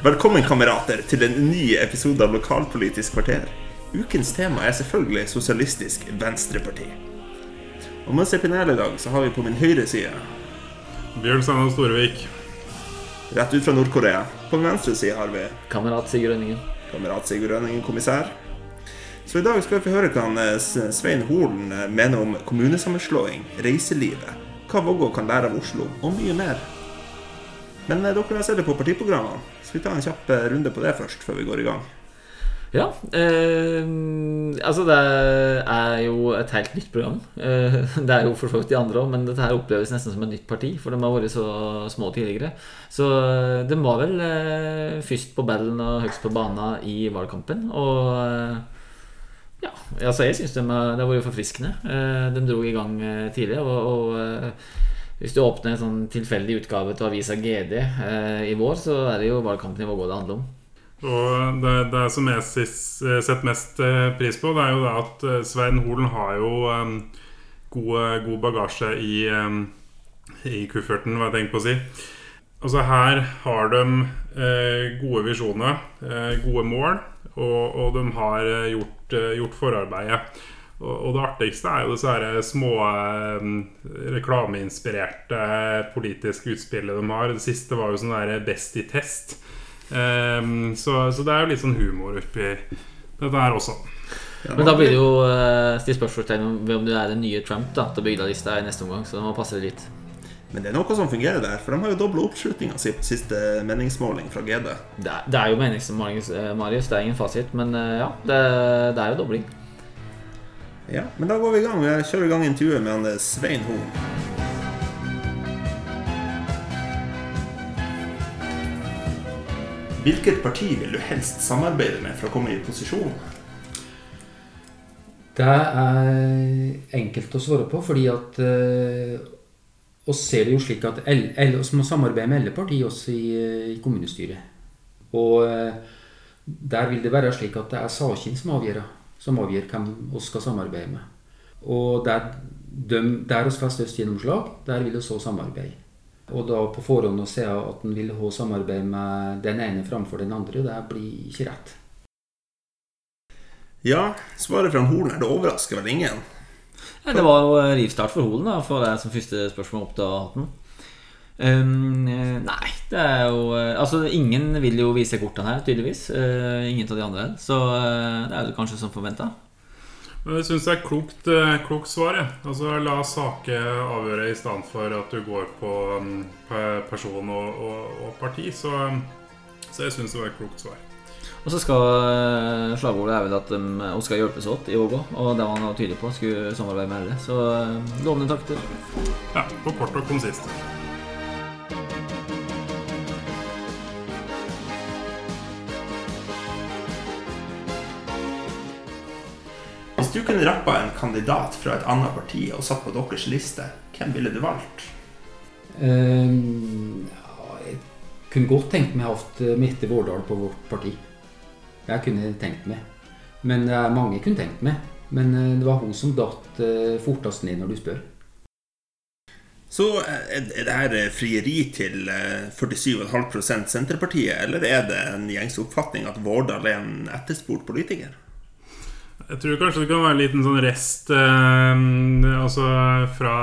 Velkommen, kamerater, til en ny episode av Lokalpolitisk kvarter. Ukens tema er selvfølgelig Sosialistisk Venstreparti. Og mens jeg panelet i dag, så har vi på min høyre side, Bjørn Steinar Storevik. rett ut fra Nord-Korea, på min venstre side har vi Kamerat Sigurd Rønningen. kamerat Sigurd Rønningen, kommissær. Så i dag skal vi få høre hva han, eh, Svein Holen eh, mener om kommunesammenslåing, reiselivet, hva Vågå kan lære av Oslo, og mye mer. Men eh, dere har sett det på partiprogrammene, så vi tar en kjapp eh, runde på det først, før vi går i gang. Ja. Eh, altså, det er jo et helt nytt program. Eh, det er jo for så vidt de andre òg, men dette her oppleves nesten som et nytt parti. For de har vært så små tidligere. Så eh, de var vel eh, først på ballen og høyest på banen i valgkampen. Og ja, altså jeg syns de har, vært forfriskende. De dro i gang tidlig. Og, og hvis du åpner en sånn tilfeldig utgave til avisa GD eh, i vår, så er det jo valgkampen i Vågå det handler om. Og det, det som jeg sis- setter mest eh, pris på, det er jo det at eh, Svein Holen har jo um, god, god bagasje i, um, i kufferten, hva jeg tenker på å si. Altså Her har de eh, gode visjoner, eh, gode mål, og, og de har eh, gjort, eh, gjort forarbeidet. Og, det artigste er jo disse her små eh, reklameinspirerte politiske utspillet de har. Det siste var jo sånn der Best i test. Ehm, så, så det er jo litt sånn humor oppi dette her også. Men da blir det jo uh, stilt spørsmålstegn om ved om du er den nye Trump da, til bygdelista i neste omgang. Så det må passe litt. Men det er noe som fungerer der, for de har jo dobla oppslutninga si på siste meningsmåling fra GD. Det er, det er jo meningsmåling, eh, Marius. Det er ingen fasit. Men eh, ja, det, det er jo dobling. Ja, Men da går vi i gang. Jeg kjører i gang intervjuet med han eh, Svein Horn. Hvilket parti vil du helst samarbeide med for å komme i posisjon? Det er enkelt å svare på, fordi at vi oss ser det jo slik at oss må samarbeide med alle partier også i, eh, i kommunestyret. Og eh, der vil det være slik at det er saken som avgjør, som avgjør hvem vi skal samarbeide med. Og der, de, der vi får størst gjennomslag, der vil vi så samarbeide. Og da på forhånd å si at en vil ha samarbeid med den ene framfor den andre, det blir ikke rett. Ja, svaret fra Holen er det overrasker vel ingen. Ja, det var jo rivstart for Holen, da, for det er som første spørsmål opp til hatten. Um, nei, det er jo eh, Altså, ingen vil jo vise kortene her, tydeligvis. Uh, ingen av de andre. Så uh, det er jo kanskje som forventa. Men jeg syns det er klokt, klokt svar. jeg. Altså La saker avgjøre i stedet for at du går på um, person og, og, og parti. Så, um, så jeg syns det var et klokt svar. Og så skal slagordet er vel at de og skal hjelpes åt i Ågå. Og det var han tydelig på. Skulle samarbeide med alle. Så lovende takter. Ja, på kort og konsist. Hvis du kunne rappa en kandidat fra et annet parti og satt på deres liste, hvem ville du valgt? Um, ja, jeg kunne godt tenkt meg hatt ha Mette Vårdal på vårt parti. Jeg kunne tenkt meg. Men det er mange jeg kunne tenkt meg. Men eh, det var hun som datt eh, fortest ned når du spør. Så eh, er det her eh, frieri til eh, 47,5% Senterpartiet, eller er det en gjengs oppfatning at Vårdal er en etterspurt politiker? Jeg tror kanskje det kan være en liten sånn rest eh, Altså fra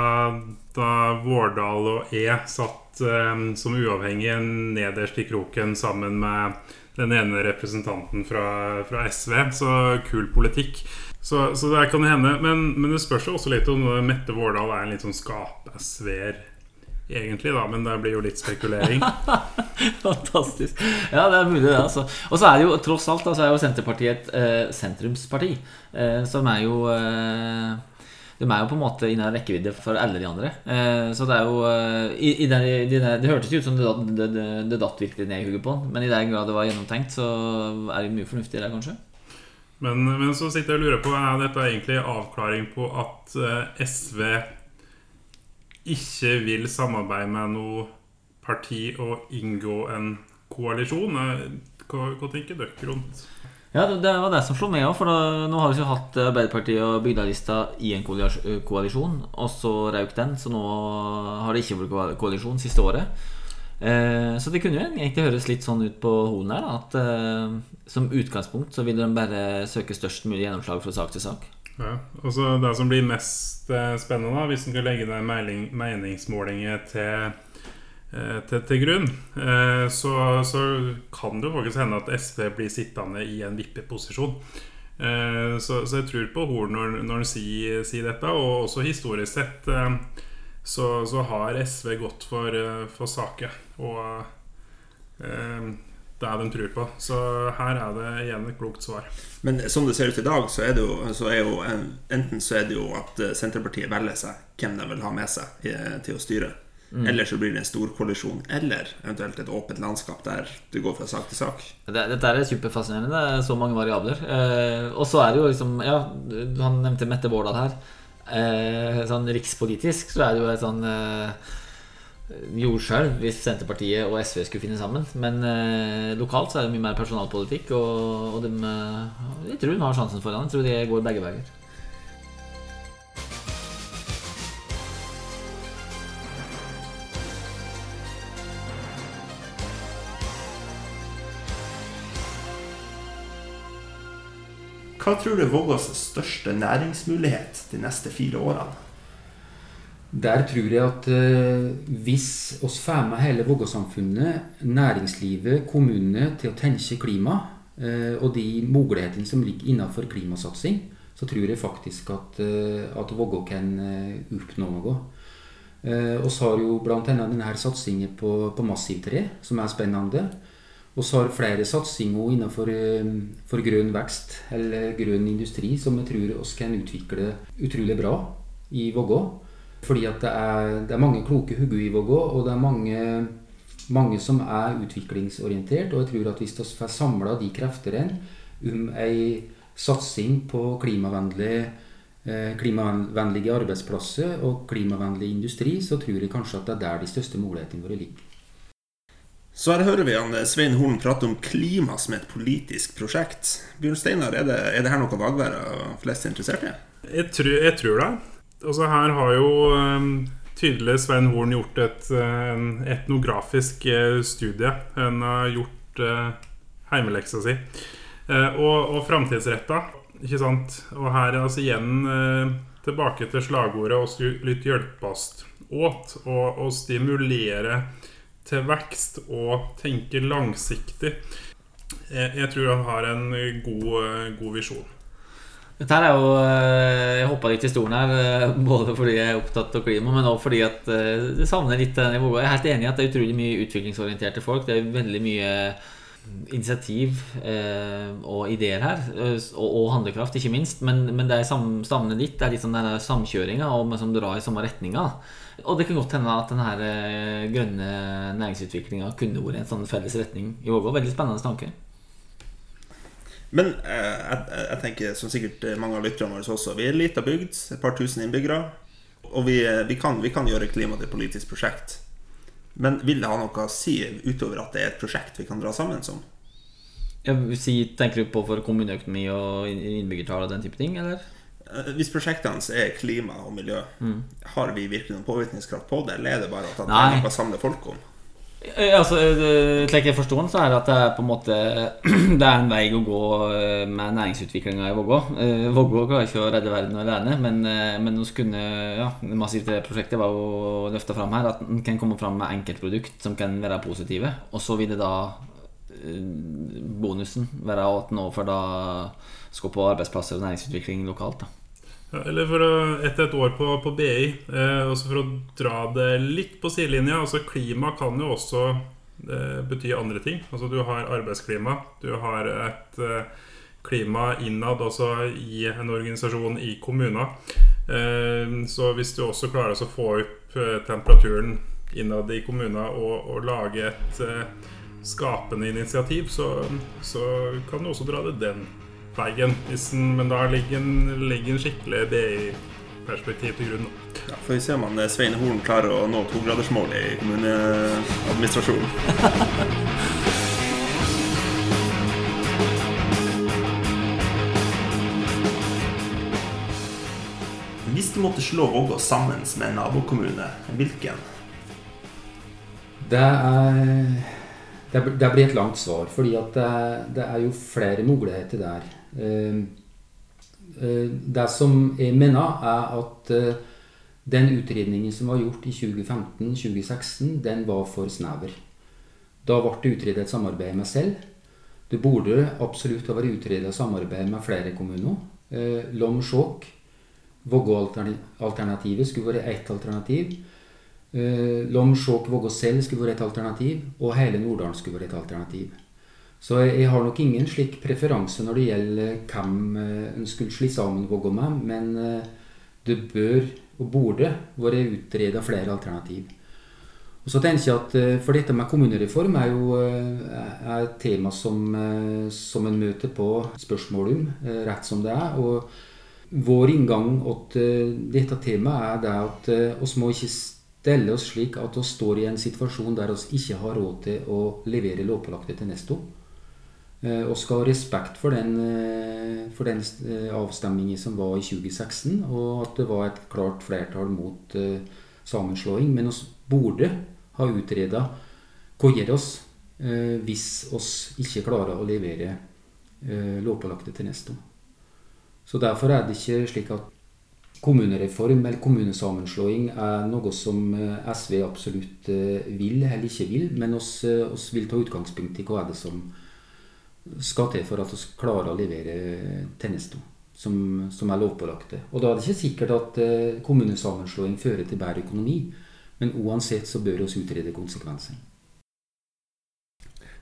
da Vårdal og E satt eh, som uavhengige nederst i kroken sammen med den ene representanten fra, fra SV. Så kul politikk. Så, så det kan hende. Men, men det spørs jo også litt om Mette Vårdal er en litt sånn skapesvær egentlig, da. Men det blir jo litt spekulering. Fantastisk. Ja, det er mulig, det. altså Og så er det jo tross alt da, så er jo Senterpartiet et eh, sentrumsparti. Eh, som er jo eh, De er jo på en måte innen rekkevidde for alle de andre. Eh, så det er jo eh, i, i den, i den, Det hørtes ut som det, det, det, det datt virkelig ned i hodet på han, men i den grad det var gjennomtenkt, så er det mye fornuftig der, kanskje. Men, men så sitter jeg og lurer på Er dette egentlig avklaring på at eh, SV ikke vil samarbeide med noe parti og inngå en koalisjon? Eh, Hva, hva tenker dere rundt Ja, det, var det som slo meg òg. For da, nå har vi jo hatt Arbeiderpartiet og Bygdelista i en koalisjon, og så røk den. Så nå har det ikke vært koalisjon siste året. Eh, så det kunne jo egentlig høres litt sånn ut på Holen her, da, at eh, som utgangspunkt så vil de bare søke størst mulig gjennomslag fra sak til sak. Ja, og så Det som blir mest eh, spennende, da, hvis en skal legge ned meiling- meningsmålinger til, eh, til, til grunn, eh, så, så kan det jo faktisk hende at SV blir sittende i en vippeposisjon. Så, så jeg tror på Horn når, når han sier, sier dette, og også historisk sett så, så har SV gått for, for saker. Og det er de tror på. Så her er det igjen et klokt svar. Men som det ser ut i dag, så er det jo, så er jo en, enten så er det jo at eh, Senterpartiet velger seg hvem de vil ha med seg i, til å styre. Eller så blir det en storkollisjon, Eller eventuelt et åpent landskap der du går fra sak til sak. Det, dette er superfascinerende. Er så mange variabler. Eh, og så er det jo liksom Ja, han nevnte Mette Vårdal her. Eh, sånn rikspolitisk så er det jo et sånn eh, jordskjelv hvis Senterpartiet og SV skulle finne sammen. Men eh, lokalt så er det mye mer personalpolitikk, og, og de, eh, jeg tror hun har sjansen foran. Jeg tror det går begge veier. Hva tror du er Vågås største næringsmulighet de neste fire årene? Der tror jeg at eh, hvis oss får med hele Vågå-samfunnet, næringslivet, kommunene til å tenke klima, eh, og de mulighetene som ligger innenfor klimasatsing, så tror jeg faktisk at, eh, at Vågå kan oppnå noe. Eh, har jo bl.a. denne satsingen på, på massivtre, som er spennende. Vi har flere satsinger innenfor for grønn vekst, eller grønn industri, som jeg tror oss kan utvikle utrolig bra i Vågå. Fordi at det er, det er mange kloke hoder i Vågå, og det er mange, mange som er utviklingsorientert. Og jeg tror at hvis vi får samla de kreftene om ei satsing på klimavennlig, eh, klimavennlige arbeidsplasser og klimavennlig industri, så tror jeg kanskje at det er der de største mulighetene våre ligger. Så her hører vi han eh, Svein Horn prate om klima som et politisk prosjekt. Bjørn Steinar, er det, er det her noe Vagværa flest er interessert i? Jeg tror, jeg tror det. Altså Her har jo um, tydelig Svein Horn gjort et eh, en etnografisk eh, studie. Han har gjort uh, heimeleksa si. Eh, og og framtidsretta, ikke sant. Og her er altså igjen eh, tilbake til slagordet stu- litt hjelpast åt. Og, og stimulere til vekst og tenke langsiktig. Jeg, jeg tror han har en god, eh, god visjon. Dette her er jo eh, Jeg hoppa litt i stolen her, eh, både fordi jeg er opptatt av klima, men også fordi at eh, det savner litt. Jeg er helt enig i at det er utrolig mye utviklingsorienterte folk. Det er veldig mye initiativ eh, og ideer her, og, handlekraft, ikke minst. Men, det sam- savner litt, det er litt sånn denne samkjøringa og som drar i samme retninga. Og det kan godt hende at denne grønne næringsutviklinga kunne vært en sånn felles retning i Vågå. Veldig spennende tanke. Men eh, jeg, jeg tenker, som sikkert mange av lytterne våre også, vi er en liten bygd, et par tusen innbyggere. Og vi, eh, vi, kan, vi kan gjøre klima til et politisk prosjekt. Men vil det ha noe å si utover at det er et prosjekt vi kan dra sammen som? Ja, si, tenker du på for kommuneøkonomi og inn- innbyggertall og den type ting, eller? Eh, Hvis prosjektene er klima og miljø, har vi virkelig noen påvirkningskraft på det, eller er det bare at det er noe å samle folk om? Eh, Altså, eh, Slik jeg forstår den, så er det at det er på en måte Det er en vei å gå eh, med næringsutviklinga i Vågå. Eh, Vågå klarer ikke å redde verden alene, men, eh, men vi kunne ja, Massivt prosjektet var jo løfta fram her. At en kan komme fram med enkeltprodukt som kan være positive. Og så vil det da eh, bonusen være at en overfor da skal på arbeidsplasser og næringsutvikling lokalt. da Ja, Eller for å, etter et år på, på BI, eh, også for å dra det litt på sidelinja altså Klima kan jo også eh, bety andre ting. Altså Du har arbeidsklima, du har et eh, klima innad også i en organisasjon i kommuner. Eh, så hvis du også klarer å få opp eh, temperaturen innad i kommuner og, og lage et eh, skapende initiativ, så, så kan du også dra det den veien. Den, men da ligger en, skikkelig BI-perspektiv til grunn. Ja, får vi se om han eh, Svein Horn klarer å nå togradersmålet i kommuneadministrasjonen. Hvis du måtte slå Vågå sammen med en nabokommune, hvilken? Det er det, det blir et langt svar, fordi at det, det er jo flere muligheter der. Eh, eh, det som jeg mener, er at eh, den utredningen som var gjort i 2015-2016, den var for snever. Da ble det utredet et samarbeid med selv. Det burde absolutt ha vært utredet samarbeid med flere kommuner. Lom Skjåk, Vågå-alternativet skulle vært ett alternativ. Lom, Skjåk, Vågåsell skulle vært et alternativ, og hele Norddalen skulle vært et alternativ. Så jeg, har nok ingen slik preferanse når det gjelder hvem eh, en skulle slå sammen Vågå med, men eh, det bør og burde vært utreda flere alternativ. Og så tenker jeg at eh, For dette med kommunereform er jo er et tema som, som en møter på spørsmål om, rett som det er. og Vår inngang til dette temaet er det at oss må ikke stelle oss slik at vi står i en situasjon der vi ikke har råd til å levere lovpålagte til neste år. Eh, skal ha respekt for den, eh, for den eh, avstemningen som var i 2016, og at det var et klart flertall mot sammenslåing. Men vi burde ha utreda hva gjør oss hvis vi ikke klarer å levere lovpålagte til neste år. Så Derfor er det ikke slik at kommunereform eller kommunesammenslåing er noe som SV absolutt vil eller ikke vil, men oss, oss vil ta utgangspunkt i hva er det som skal til for at vi klarer å levere tjenester som, som er lovpålagte. Og da er det ikke sikkert at kommunesammenslåing fører til bedre økonomi, men uansett så bør vi utrede konsekvensene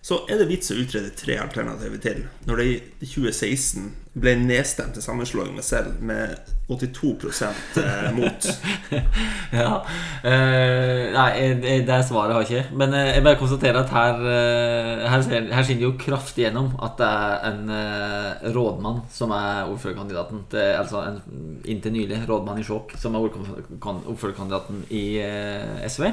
så er det vits å utrede tre alternativer til. Når det i 2016 ble nedstemt til sammenslåing med selv med 82 eh, mot. ja. Uh, nei, det svaret har jeg ikke. Men eh, jeg bare konstaterer at her, eh, her, her skinner jo kraftig gjennom at det er en eh, rådmann som er ordførerkandidaten. Er altså en inntil nylig rådmann i Skjåk som er ordførerkandidaten i eh, SV.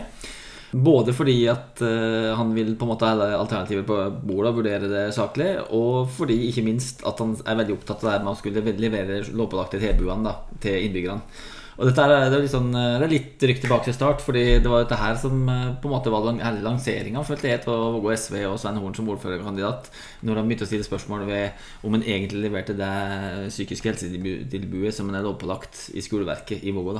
Både fordi at uh, han vil på en måte ha alternativer på bordet og vurdere det saklig, og fordi ikke minst at han er veldig opptatt av det med å skulle levere lovpålagte tilbudene til innbyggerne. Og dette er, det, er litt sånn, det er litt rykk tilbake til start, fordi det var dette her som eh, på en måte var hele lanseringa følte jeg på Vågå SV og Svein Horn som ordførerkandidat, når han begynte å stille spørsmål ved om han egentlig leverte det psykiske helsetilbudet som han er lovpålagt i skoleverket i Vågå.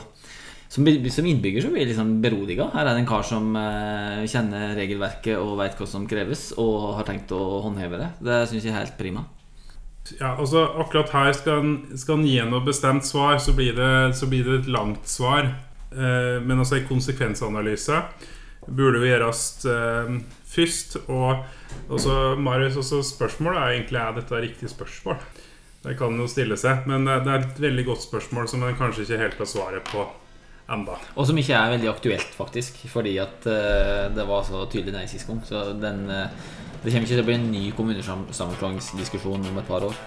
Som, som, innbygger så blir jeg liksom beroliga. Her er det en kar som eh, kjenner regelverket og veit hva som kreves, og har tenkt å håndheve det. Det syns jeg er helt prima. Ja, altså Akkurat her skal han gi noe bestemt svar, så blir det, så blir det et langt svar. Eh, men altså en konsekvensanalyse burde vi gjøres eh, først. Og også, Marius, også spørsmålet er egentlig er dette riktig spørsmål. Det kan jo stille seg, men det er et veldig godt spørsmål som en kanskje ikke helt har svaret på enda. Og som ikke er veldig aktuelt, faktisk. Fordi at uh, det var så tydelig nei sist gang. Så den, uh, det kommer ikke til å bli en ny kommunesammenslåingsdiskusjon om et par år.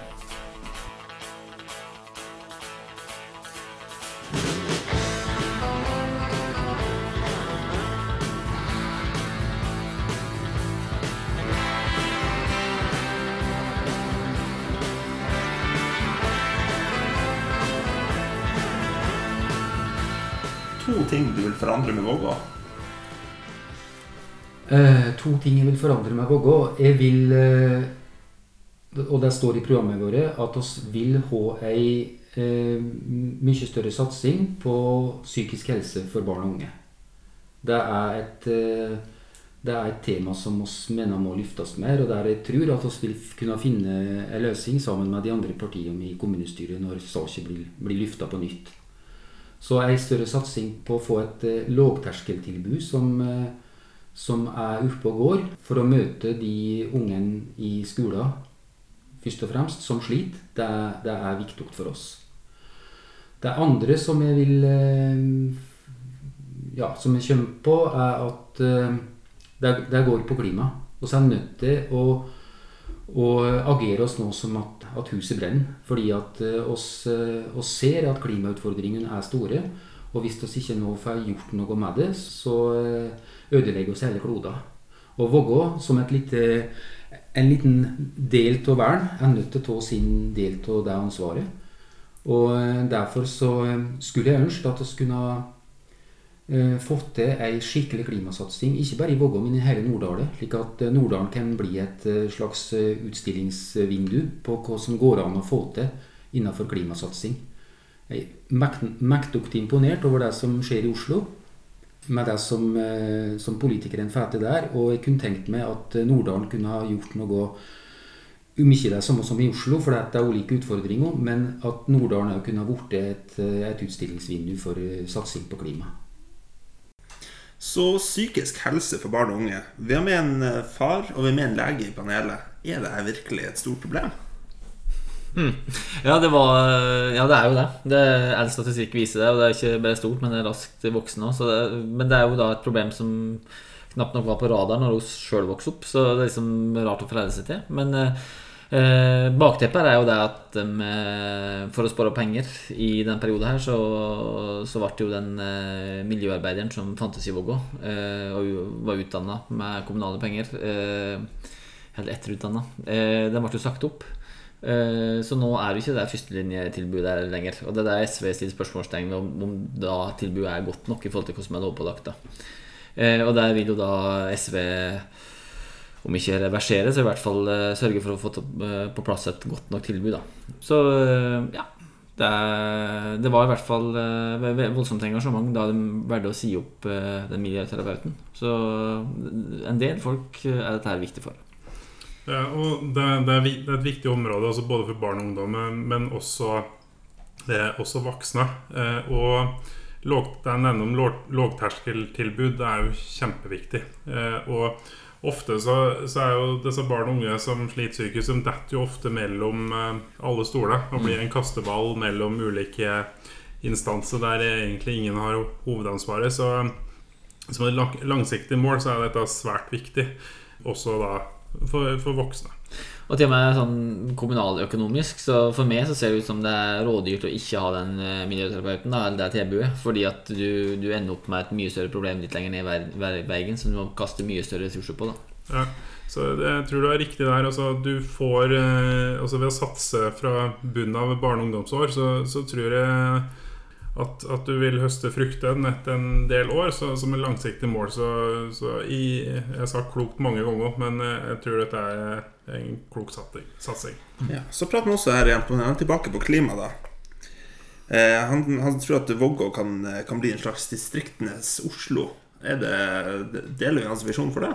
Forandre med Vågå? Uh, to ting jeg vil forandre med Vågå. Jeg vil uh, Og det står i programmet vårt at vi vil ha ei uh, mye større satsing på psykisk helse for barn og unge. Det er et det er et tema som vi mener må løftes mer, og der jeg tror at vi vil kunne finne en løsning sammen med de andre partiene i kommunestyret når saken blir, blir løfta på nytt. Så ei større satsing på å få et eh, lågterskeltilbud som, eh, som er oppe og går, for å møte de ungene i skolen først og fremst som sliter, det, det, er viktig for oss. Det andre som jeg vil eh, ja, som jeg kommer på, er at eh, det, det går på klima. Vi er nødt til å og agere oss nå som at, at huset brenner. Fordi at uh, oss, uh, oss, ser at klimautfordringene er store. Og hvis vi ikke nå får gjort noe med det, så uh, ødelegger oss hele kloden. Og Vågå, som lite, en liten del av verden, er nødt til å ta sin del av det ansvaret. Og derfor så skulle jeg ønske at vi kunne eh, fått til ei skikkelig klimasatsing, ikke bare i Vågå, men i hele Norddalen. Slik at eh, Norddalen kan bli et eh, slags eh, utstillingsvindu på hva som går an å få til innenfor klimasatsing. Jeg er mekt- mektig imponert over det som skjer i Oslo, med det som, eh, som politikerne får til der. Og jeg kunne tenkt meg at eh, Norddalen kunne ha gjort noe om ikke det samme som i Oslo, for det er ulike utfordringer, men at Norddalen kunne ha blitt et, eh, et utstillingsvindu for eh, satsing på klima. Så psykisk helse for barn og unge. Vi har med en eh, far og vi har med en lege i panelet. Er det her virkelig et stort problem? Ja, det var Ja, det er jo det. det All statistikk viser det, og det er ikke bare stort, men det er raskt voksende òg. Men det er jo da et problem som knapt nok var på radaren når hun sjøl vokste opp, så det er liksom rart å forholde seg til. Men eh, eh, bakteppet er jo det at eh, for å spare penger i den perioden her, så, så ble jo den eh, miljøarbeideren som fantes i Vågå, eh, og var utdanna med kommunale penger, eh, helt etterutdanna, eh, den ble jo sagt opp. Så nå er det ikke det førstelinjetilbudet her lenger. Og det er der SV stiller spørsmålstegn ved om, om da tilbudet er godt nok i forhold til hva som er lovpålagt. Og der vil jo da SV, om ikke reversere, så i hvert fall eh, sørge for å få eh, på plass et godt nok tilbud. da. Så eh, ja. Det, er- det var i hvert fall voldsomt engasjement da de valgte å si opp den miljøterapeuten. Så en del folk er dette her viktig for. Ja, og det, det, er, er et viktig område altså både for barn og ungdom, men også, det er også voksne. Og det jeg nevner om lågterskeltilbud, det er jo kjempeviktig. Og ofte så, så er jo disse barn og unge som sliter psykisk, som detter jo ofte mellom eh, alle stoler og blir en kasteball mellom ulike instanser der egentlig ingen har hovedansvaret. Så som et langsiktig mål så er dette svært viktig, også da for, for voksne. Og til og med sånn kommunaløkonomisk, så for meg så ser det ut som det er rådyrt å ikke ha den eh, miljøterapeuten, da, eller det tilbudet, fordi at du, du ender opp med et mye større problem litt lenger ned i veien, som du må kaste mye større ressurser på. da. Ja, så jeg tror du er riktig der. Altså, du får, eh, altså ved å satse fra bunnen av barne- og ungdomsår, så, så tror jeg at, at du vil høste fruktene etter en del år. Så, som et langsiktig mål. Så, så i, jeg sa klokt mange ganger, men eh, jeg tror dette er en klok satsing. Ja, så prater vi også her igjen på, tilbake på klima, da. Eh, han, han tror at Vågå kan, kan bli en slags distriktenes Oslo. Er det, deler vi hans visjon for det?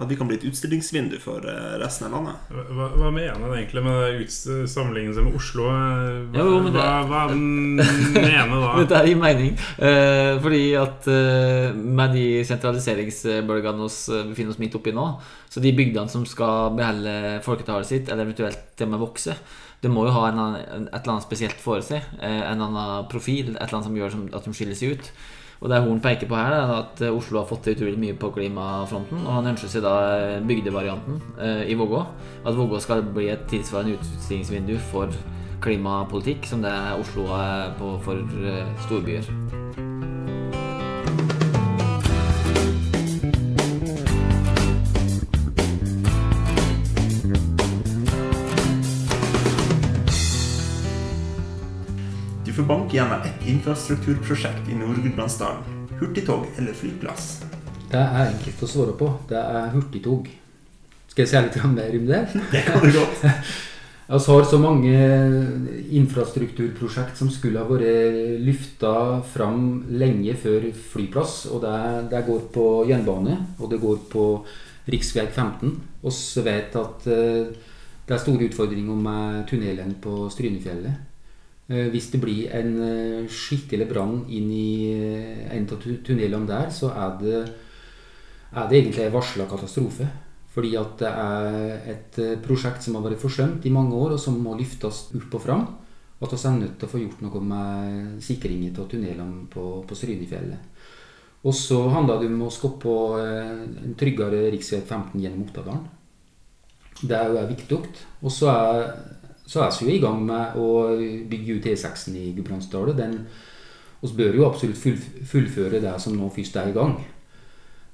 At vi kan bli et utstillingsvindu for eh, resten av landet? Hva, hva mener han egentlig med sammenligningen med Oslo? Eh, Hva, Jo, men det- hva, hva mener da? Dette gir mening. Eh, fordi at eh, med de sentraliseringsbølgene vi eh, befinner oss midt oppi nå, så de bygdene som skal beholde folketallet sitt, eller eventuelt til og med vokse, det må jo ha en, annen- et eller annet spesielt for seg. eh, en annen profil. Et eller annet som gjør som, at de skiller seg ut. Og det Horn peker på her, er at eh, Oslo har fått til utrolig mye på klimafronten. Og han ønsker seg da eh, bygdevarianten eh, i Vågå. At Vågå skal bli et tilsvarende utstillingsvindu for klimapolitikk som det Oslo er på for eh, storbyer. Du gjennom ett infrastrukturprosjekt i Nord-Gudbrandsdalen. Hurtigtog eller flyplass? Det er enkelt å svare på. Det er hurtigtog. Skal jeg si litt mer om det? Det kan du godt. Vi har så mange infrastrukturprosjekt som skulle ha vært løfta fram lenge før flyplass. Og det, det går på jernbane, og det går på rv. 15. Vi vet at eh, det er store utfordringer med tunnelen på Strynefjellet. Eh, Hvis det blir en eh, skikkelig brann inn i eh, en av tunnelene der, så er det, er det egentlig en varsla katastrofe. Fordi at det er et prosjekt som har vært forsømt i mange år, og som må løftes opp og fram. Og at vi er nødt til å få gjort noe med sikringen av tunnelene på, på Strynefjellet. Og så handler det om å skape en tryggere rv. 15 gjennom Ottadalen. Det er jo viktig. Og så er, så er vi i gang med å bygge ut E6-en i Gudbrandsdalen. Vi bør jo absolutt fullføre det som nå først er i gang.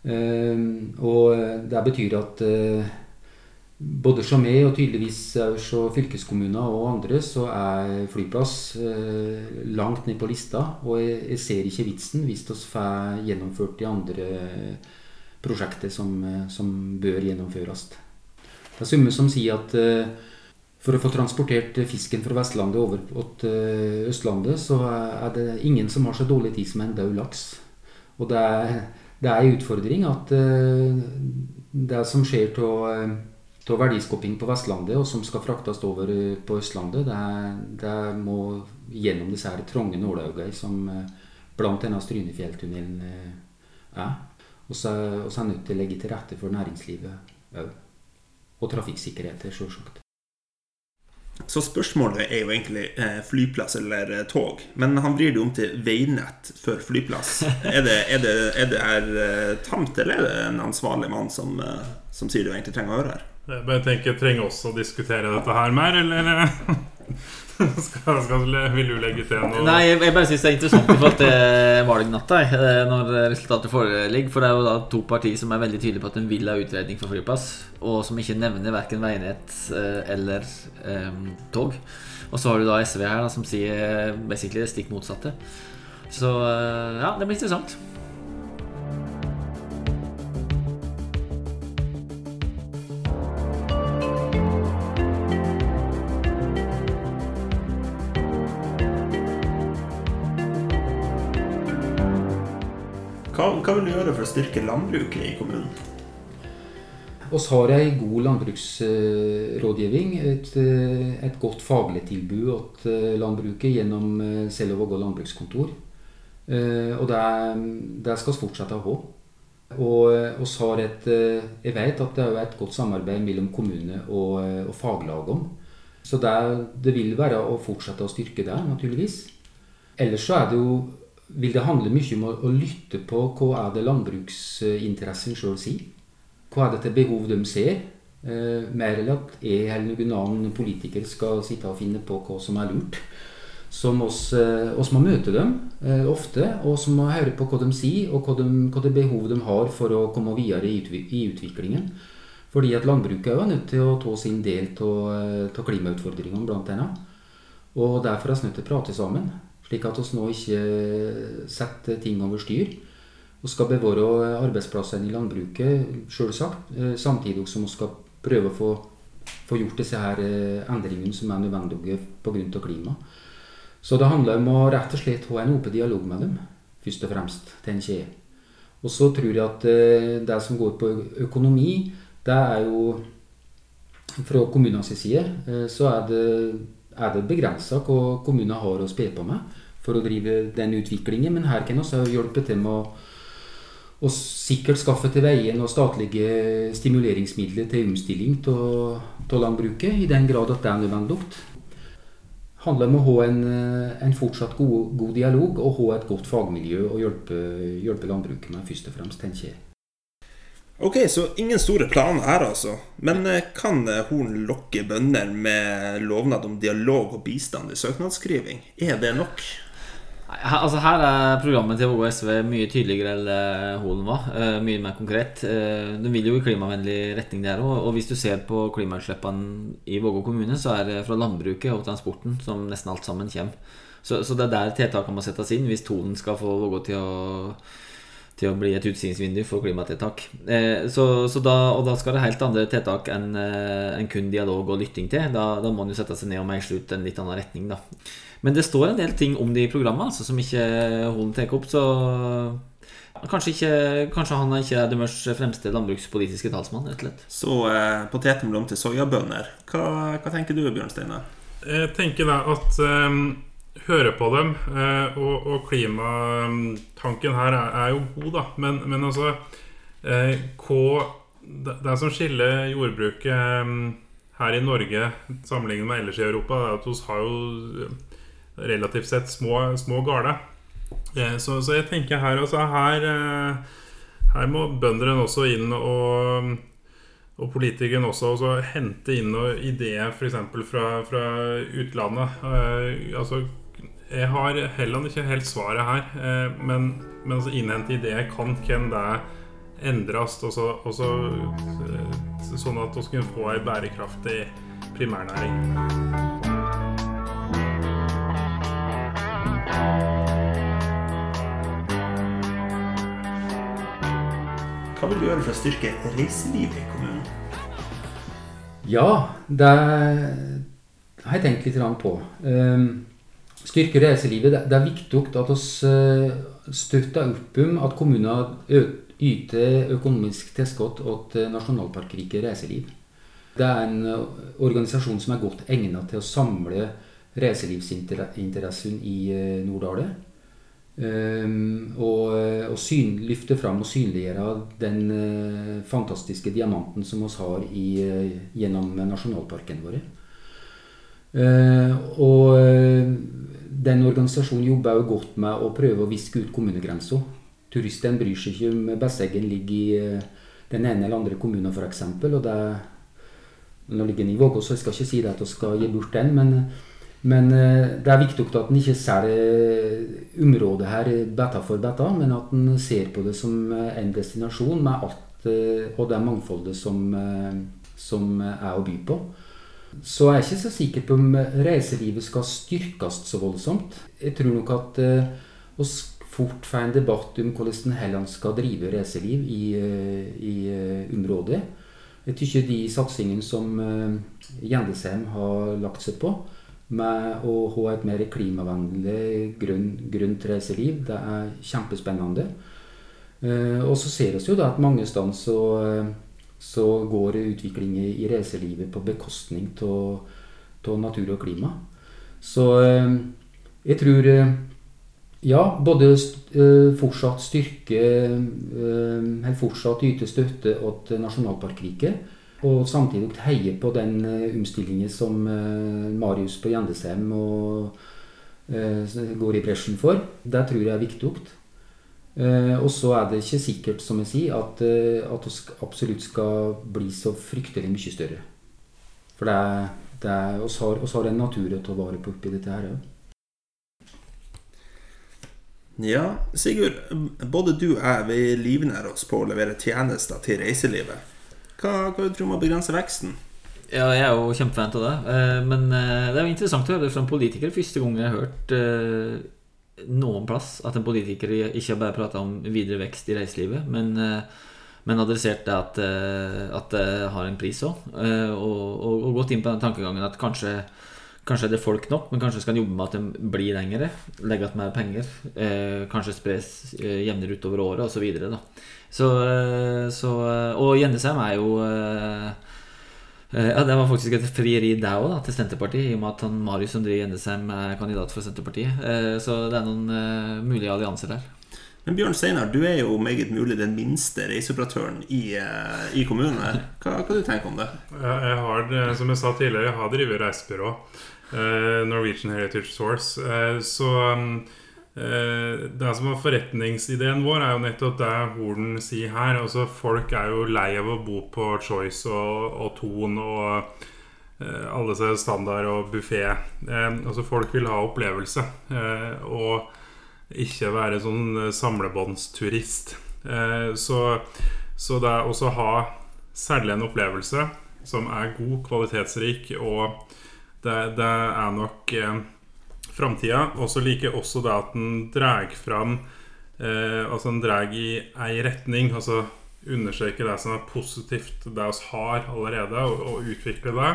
Ehm, og det betyr at eh, både som og tydeligvis også fylkeskommuner og andre, så er flyplass eh, langt ned på lista. Og jeg, ser ikke vitsen hvis vi får gjennomført de andre prosjekter som, eh, som bør gjennomføres. Det er summe som sier at eh, for å få transportert fisken fra Vestlandet over til Østlandet, så er det ingen som har så dårlig tid som en død laks. Og det er, en utfordring at det som skjer av av verdiskaping på Vestlandet, og som skal fraktes over eh, på Østlandet, det, det må gjennom disse her trange nåløyene som eh, bl.a. Strynefjelltunnelen eh, er. Og så er vi nødt til å legge til rette for næringslivet òg. Og trafikksikkerhet, selvsagt. Så spørsmålet er jo egentlig flyplass eller tog. Men han vrir det om til veinett før flyplass. Er det, er det, er det er tamt, eller er det en ansvarlig mann som, som sier du egentlig trenger å høre her? Jeg bare tenker, Trenger også å diskutere dette her mer, eller? skal, skal, vil du legge til noe? Nei, jeg, bare syns det er interessant i forhold til valgnatta. Eh, når resultatet foreligger. For det er jo da to partier som er veldig tydelige på at de vil ha utredning for flyplass. Og som ikke nevner verken veinett eh, eller um, tog. Og så har du da SV her da, som sier basically det stikk motsatte. Så ja, det blir interessant. Hva, vil du gjøre for å styrke landbruket i kommunen? Vi har ei god landbruksrådgivning. Et, eh, et, godt faglig tilbud til eh, landbruket gjennom selv Selvåg og landbrukskontor. Og det, det skal vi fortsette å ha. Og oss har et, jeg vet at det er et godt samarbeid mellom kommune og, og faglagene. Så det, det, vil være å fortsette å styrke det, naturligvis. Ellers så er det jo vil det handle mye om å, lytte på hva er det landbruksinteressen sjøl sier. Hva er det til behov de ser? Eh, mer eller at jeg eller noen annen politiker skal sitte og finne på hva som er lurt. Som oss, eh, oss må møte dem eh, ofte, og som må høre på hva de sier, og hva, de, hva det behov de har for å komme videre i, i utviklingen. Fordi at landbruket er nødt til å ta sin del av eh, klimautfordringene, annet. Og derfor er vi nødt til å prate sammen. Slik at vi nå ikke setter ting over styr. Vi skal bevare arbeidsplassene i landbruket, selvsagt, eh, samtidig som vi skal prøve å få, få gjort disse her eh, endringene som er nødvendige pga. klima. Så det handler om å rett og slett ha en åpen dialog med dem, først og fremst, tenker jeg. Og så tror jeg at eh, det som går på økonomi, det er jo fra kommunenes side så er det er det begrensa hva kommunen har å spe på med for å drive den utviklingen. Men her kan vi hjelpe til med å, å sikkert skaffe til veie noen statlige stimuleringsmidler til omstilling av landbruket, i den grad at det er nødvendig. Det handler om å ha en, en fortsatt god, god, dialog og ha et godt fagmiljø og hjelpe, hjelpe landbruket med, først og fremst, tenker jeg. Ok, så ingen store planer her, altså. Men eh, kan eh, Horn lokke bønder med lovnad om dialog og bistand i søknadsskriving? Er det nok? Her, altså her er programmet til Vågå SV mye tydeligere enn eh, Holen var. mye mer konkret. De vil jo i klimavennlig retning der òg. Og hvis du ser på klimautslippene i Vågå kommune, så er det fra landbruket og transporten som nesten alt sammen kommer. Så, så det er der tiltakene må settes inn hvis tonen skal få Vågå til å til å bli et utstillingsvindu for klimatiltak. Eh, så, så da, og da skal det helt andre tiltak enn eh, en kun dialog og lytting til. Da, da må man jo sette seg ned og meisle ut en litt annen retning. Da. Men det står en del ting om det i programmet altså, som ikke Holen tar opp. Så kanskje, ikke, kanskje han er ikke er deres fremste landbrukspolitiske talsmann. rett og slett. Så eh, potetmelon til soyabønder. Hva, hva tenker du, Bjørn Steinar? Jeg tenker da at eh, høre på dem. Eh, og, og, klimatanken her er, er, jo god, da. Men, men altså eh, hva, Det som skiller jordbruket eh, her i Norge sammenlignet med ellers i Europa, er at vi har jo relativt sett små, små gårder. Så, så, jeg tenker her altså her, her må bøndene også inn og og politikerne også, også hente inn noen ideer f.eks. Fra, fra utlandet. Uh, altså jeg har heller ikke helt svaret her, eh, men, men altså innhente ideer kan hvem det endres, og så, og så, eh, sånn at vi kan få ei bærekraftig primærnæring. Hva vil du gjøre for å styrke reiselivet i kommunen? Ja, det har jeg tenkt litt på. Ehm, Styrke reiselivet. Det er viktig at vi støtter opp om at kommuner yter økonomisk tilskudd til nasjonalparkriket reiseliv. Det er en organisasjon som er godt egnet til å samle reiselivsinteressen i ø, Norddalen. Ehm, og, ø, og syn, løfte fram og synliggjøre den fantastiske diamanten som vi har i, gjennom nasjonalparken vår. Eh, og eh, den organisasjonen jobber jo godt med å prøve å viske ut kommunegrensa. Turistene bryr seg ikke om Besseggen ligger i eh, den ene eller andre kommunen f.eks. Og det Nå ligger den i Vågå, så jeg skal ikke si at vi skal gi bort den, men, men eh, det er viktig at en ikke ser eh, området her beta for beta, men at en ser på det som eh, en destinasjon med alt eh, og det mangfoldet som, eh, som er å by på. Så jeg er ikke så sikker på om reiselivet skal styrkes så voldsomt. Jeg tror nok at eh, oss fort får en debatt om hvordan Helland skal drive reiseliv i, eh, i eh, området. Jeg syns de satsingene som eh, Gjendesheim har lagt seg på, med å ha et mer klimavennlig, grønt grønt reiseliv, det er kjempespennende. Eh, og så ser vi jo da at mange steder så så går utviklingen i reiselivet på bekostning av natur og klima. Så eh, jeg tror eh, ja, både fortsatt styrke Eller fortsatt yte støtte til nasjonalparkriket. Og samtidig heie på den omstillingen som Marius på Gjendesheim og, går i bresjen for. Det tror jeg er viktig. Eh, og så er det ikke sikkert, som jeg sier, at, eh, at vi absolutt skal bli så fryktelig mye større. For det er, det er, oss har, oss har en natur å ta vare på oppi dette her òg. Ja, Sigurd. Både du og jeg vi livnærer oss på å levere tjenester til reiselivet. Hva, hva tror du om å begrense veksten? Ja, jeg er jo kjempefan av det. Eh, Men eh, det er jo interessant å høre det fra en politiker. Første gang jeg har hørt eh, noen plass at en politiker ikke bare prater om videre vekst i reiselivet, men, men adressert det at, at det har en pris òg. Og, og, og gått inn på den tankegangen at kanskje, kanskje er det folk nok, men kanskje skal en jobbe med at de blir lengre. Legge igjen mer penger. eh, Kanskje spres eh, jevnere utover året osv. Så, så, eh, så Og Gjennesheim er jo eh, Eh, Ja, Det var faktisk et frieri der òg, til Senterpartiet, i og med at han Marius som driver Gjendesheim, er kandidat for Senterpartiet. Eh, Så det er noen eh, mulige allianser der. Men Bjørn Steinar, du er jo meget mulig den minste reiseoperatøren i, eh, i kommunen. Hva, hva du tenker om det? Jeg, har, eh, som jeg sa tidligere, jeg har drevet reisebyrå. Eh, Norwegian Heritage Source. Eh, så eh, det som var forretningsideen vår, er jo nettopp det Holen sier her. Altså, folk er jo lei av å bo på Choice og, og Thon og alle sine standard og buffé. Altså, folk vil ha opplevelse. Og ikke være sånn samlebåndsturist. Så, så det å ha særlig en opplevelse som er god, kvalitetsrik, og det, det er nok eh, framtida. Og så liker jeg også det at den drar fram eh, Altså den drar i ei retning. Altså understreke det som er positivt, det vi har allerede, og, og utvikle det.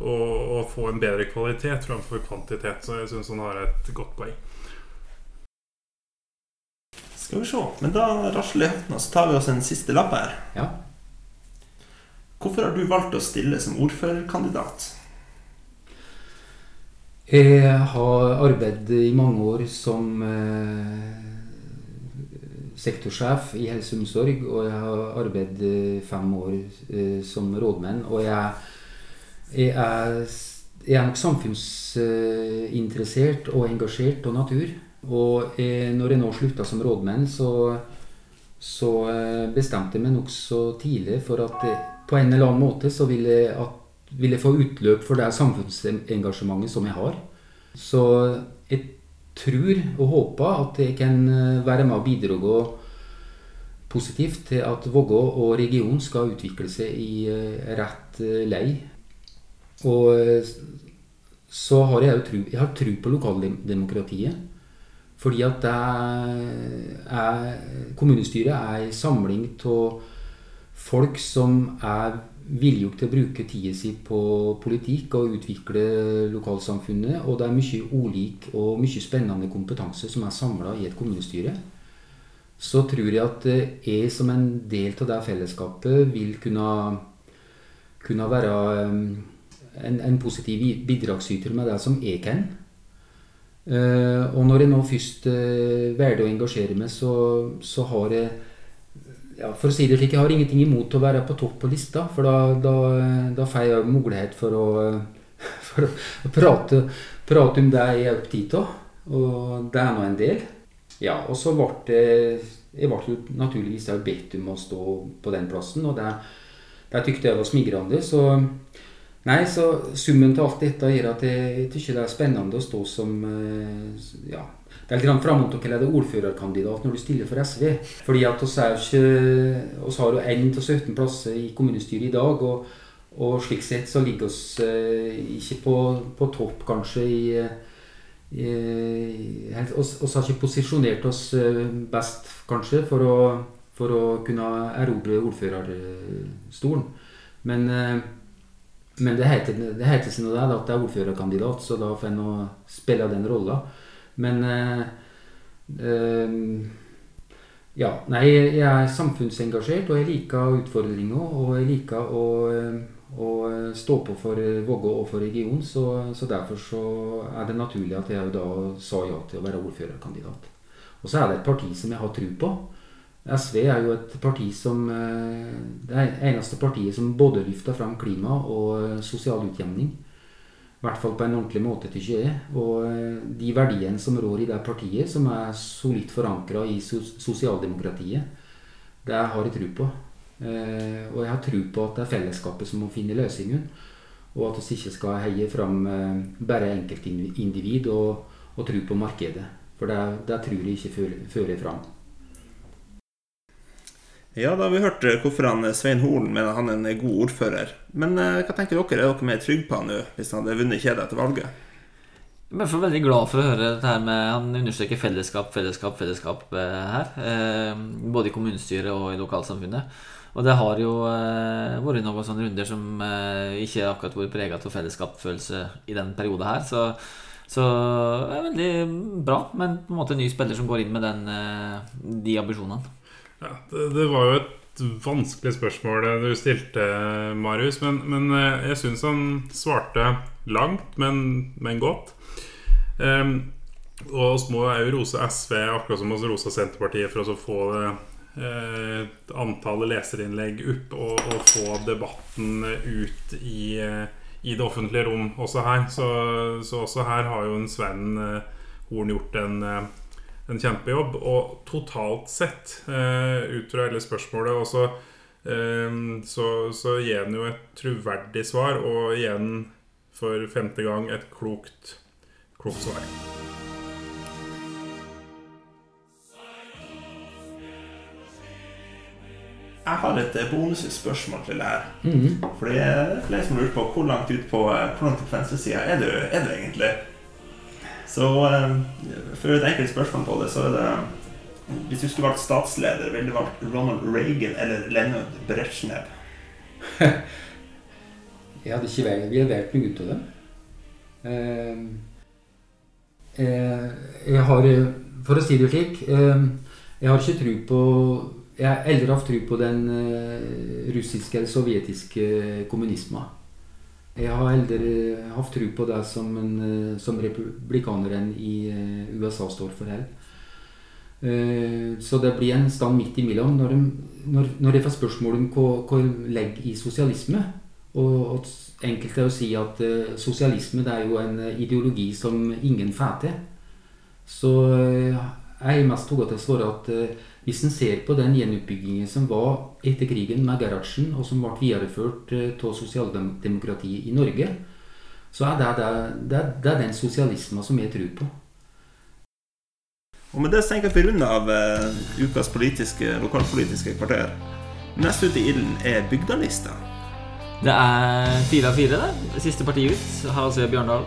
Og, og få en bedre kvalitet framfor kvantitet. Så jeg syns han har et godt poeng. Skal vi se. Men da rasler vi høytene, så tar vi oss en siste lapp her. Ja. Hvorfor har du valgt å stille som ordførerkandidat? Jeg har arbeidet i mange år som eh, sektorsjef i helse og omsorg, og jeg har arbeidet fem år eh, som rådmenn. Og jeg, jeg, er, jeg er nok samfunnsinteressert og engasjert av natur. Og jeg, når jeg nå slutta som rådmenn, så, så eh, bestemte jeg meg nokså tidlig for at på en eller annen måte så vil jeg, at, vil jeg få utløp for det samfunnsengasjementet som jeg har. Så jeg tror og håper at jeg kan eh, være med og bidra positivt til at Vågå og regionen skal utvikle seg i eh, rett eh, lei. Og så har jeg tro, jeg har tro på lokaldemokratiet. Fordi at er, kommunestyret er en samling av folk som er villige til å bruke tida si på politikk og utvikle lokalsamfunnet. Og det er mye ulik og mye spennende kompetanse som er samla i et kommunestyre. Så tror jeg at jeg som en del av det fellesskapet vil kunne, kunne være en, en positiv bidragsyter med det som jeg kan. Uh, og når jeg nå først uh, velger å engasjere meg, så, så, har jeg ja, For å si det slik, jeg har ingenting imot å være på topp på lista, for da, da, da får jeg mulighet for å, for å prate, prate, om det jeg er opptatt av. Og det er nå en del. Ja, og så ble Jeg ble naturligvis bedt om å stå på den plassen, og det, det tykte jeg var smigrende. Så Nei, så summen til alt dette gjør at jeg syns det er spennende å stå som eh, ja, Det er litt fram mot å det ordførerkandidat når du stiller for SV. Fordi at oss er har jo 1 av 17 plasser i kommunestyret i dag. Og, og slik sett så ligger oss eh, ikke på, på, topp, kanskje, i, i har ikke posisjonert oss eh, best, kanskje, for å, for å kunne erobre ordførerstolen. Men men det heter, det heter seg nå at det er ordførerkandidat, så da får en spille den rolla. Men eh, eh, Ja. Nei, jeg er samfunnsengasjert, og jeg liker utfordringer. Og jeg liker å, eh, å stå på for Vågå og for regionen. Så, så, derfor så er det naturlig at jeg da sa ja til å være ordførerkandidat. Og så er det et parti som jeg har tro på. SV er jo et parti som eh, Det er eneste partiet som både løfter fram klima og sosial utjevning. I hvert fall på en ordentlig måte, syns jeg. Og eh, de verdiene som rår i det partiet, som er solid forankra i sosialdemokratiet, det har jeg tro på. Og jeg har tro på at det er fellesskapet som må finne løsningen. Og at vi ikke skal heie fram bare enkeltindivid og, og tro på markedet. For det, det tror jeg ikke fører fram. Ja, da har vi hørt eh, hvorfor han eh, Svein Holen mener han er en god ordfører. Men eh, hva tenker dere? Er dere mer trygge på han nå, hvis han hadde vunnet kjedet etter valget? Jeg er veldig glad for å høre dette her med Han understreker fellesskap, fellesskap, fellesskap her. både i kommunestyret og i lokalsamfunnet. Og det har jo vært noen sånne runder som ikke akkurat vært prega av fellesskapsfølelse i den perioden her. Så, så det er veldig bra men på en, måte, en ny spiller som går inn med den, de ambisjonene. Ja, det, det, var jo et vanskelig spørsmål du stilte, Marius. Men, men eh, jeg syns han svarte langt, men, men godt. Um, og vi må jo rose SV, akkurat som vi rosa Senterpartiet, for å få eh, antallet leserinnlegg opp og, og, få debatten ut i, i, det offentlige rom også her. Så, så også her har jo en Sven eh, Horn gjort en eh, en kjempejobb. Og totalt sett, uh, ut fra hele spørsmålet også, um, så, så gir han jo et troverdig svar, og igjen for femte gang et klokt, klokt svar. Jeg har et bonusspørsmål til det her. Mm -hmm. For det er flere som lurer på hvor langt ut på, hvor langt på venstresida er, er du egentlig? Så eh, for et enkelt spørsmål på det, så er det Hvis du skulle valgt statsleder, ville du valgt Ronald Reagan eller Leonard Brezjnev? jeg hadde ikke valgt Vi har valgt noe ut av dem. Eh, eh, jeg har For å si det slik Jeg har ikke tro på Jeg har aldri hatt tro på den russiske eller sovjetiske kommunismen. Jeg har aldri hatt tro på det som, en, eh, som republikaneren i eh, USA står for her. Eh, så det blir en stand midt imellom. Når, når, når jeg får spørsmål om hva, hva jeg legger i sosialisme og, og Enkelt er å si at sosialisme det er jo en ideologi som ingen får til. Så jeg er mest tatt til å svare at hvis en ser på den gjenoppbyggingen som var etter krigen med Gerhardsen, og som ble videreført eh, av sosialdemokratiet i Norge, så er det, det, det, det er den sosialismen som jeg tror på. Og med det så tenker jeg at vi runder av uh, ukas politiske, lokalpolitiske kvarter. Neste ut i ilden er Bygdalista. Det er fire av fire, det. Siste parti ut. Harald Sve Bjørndal.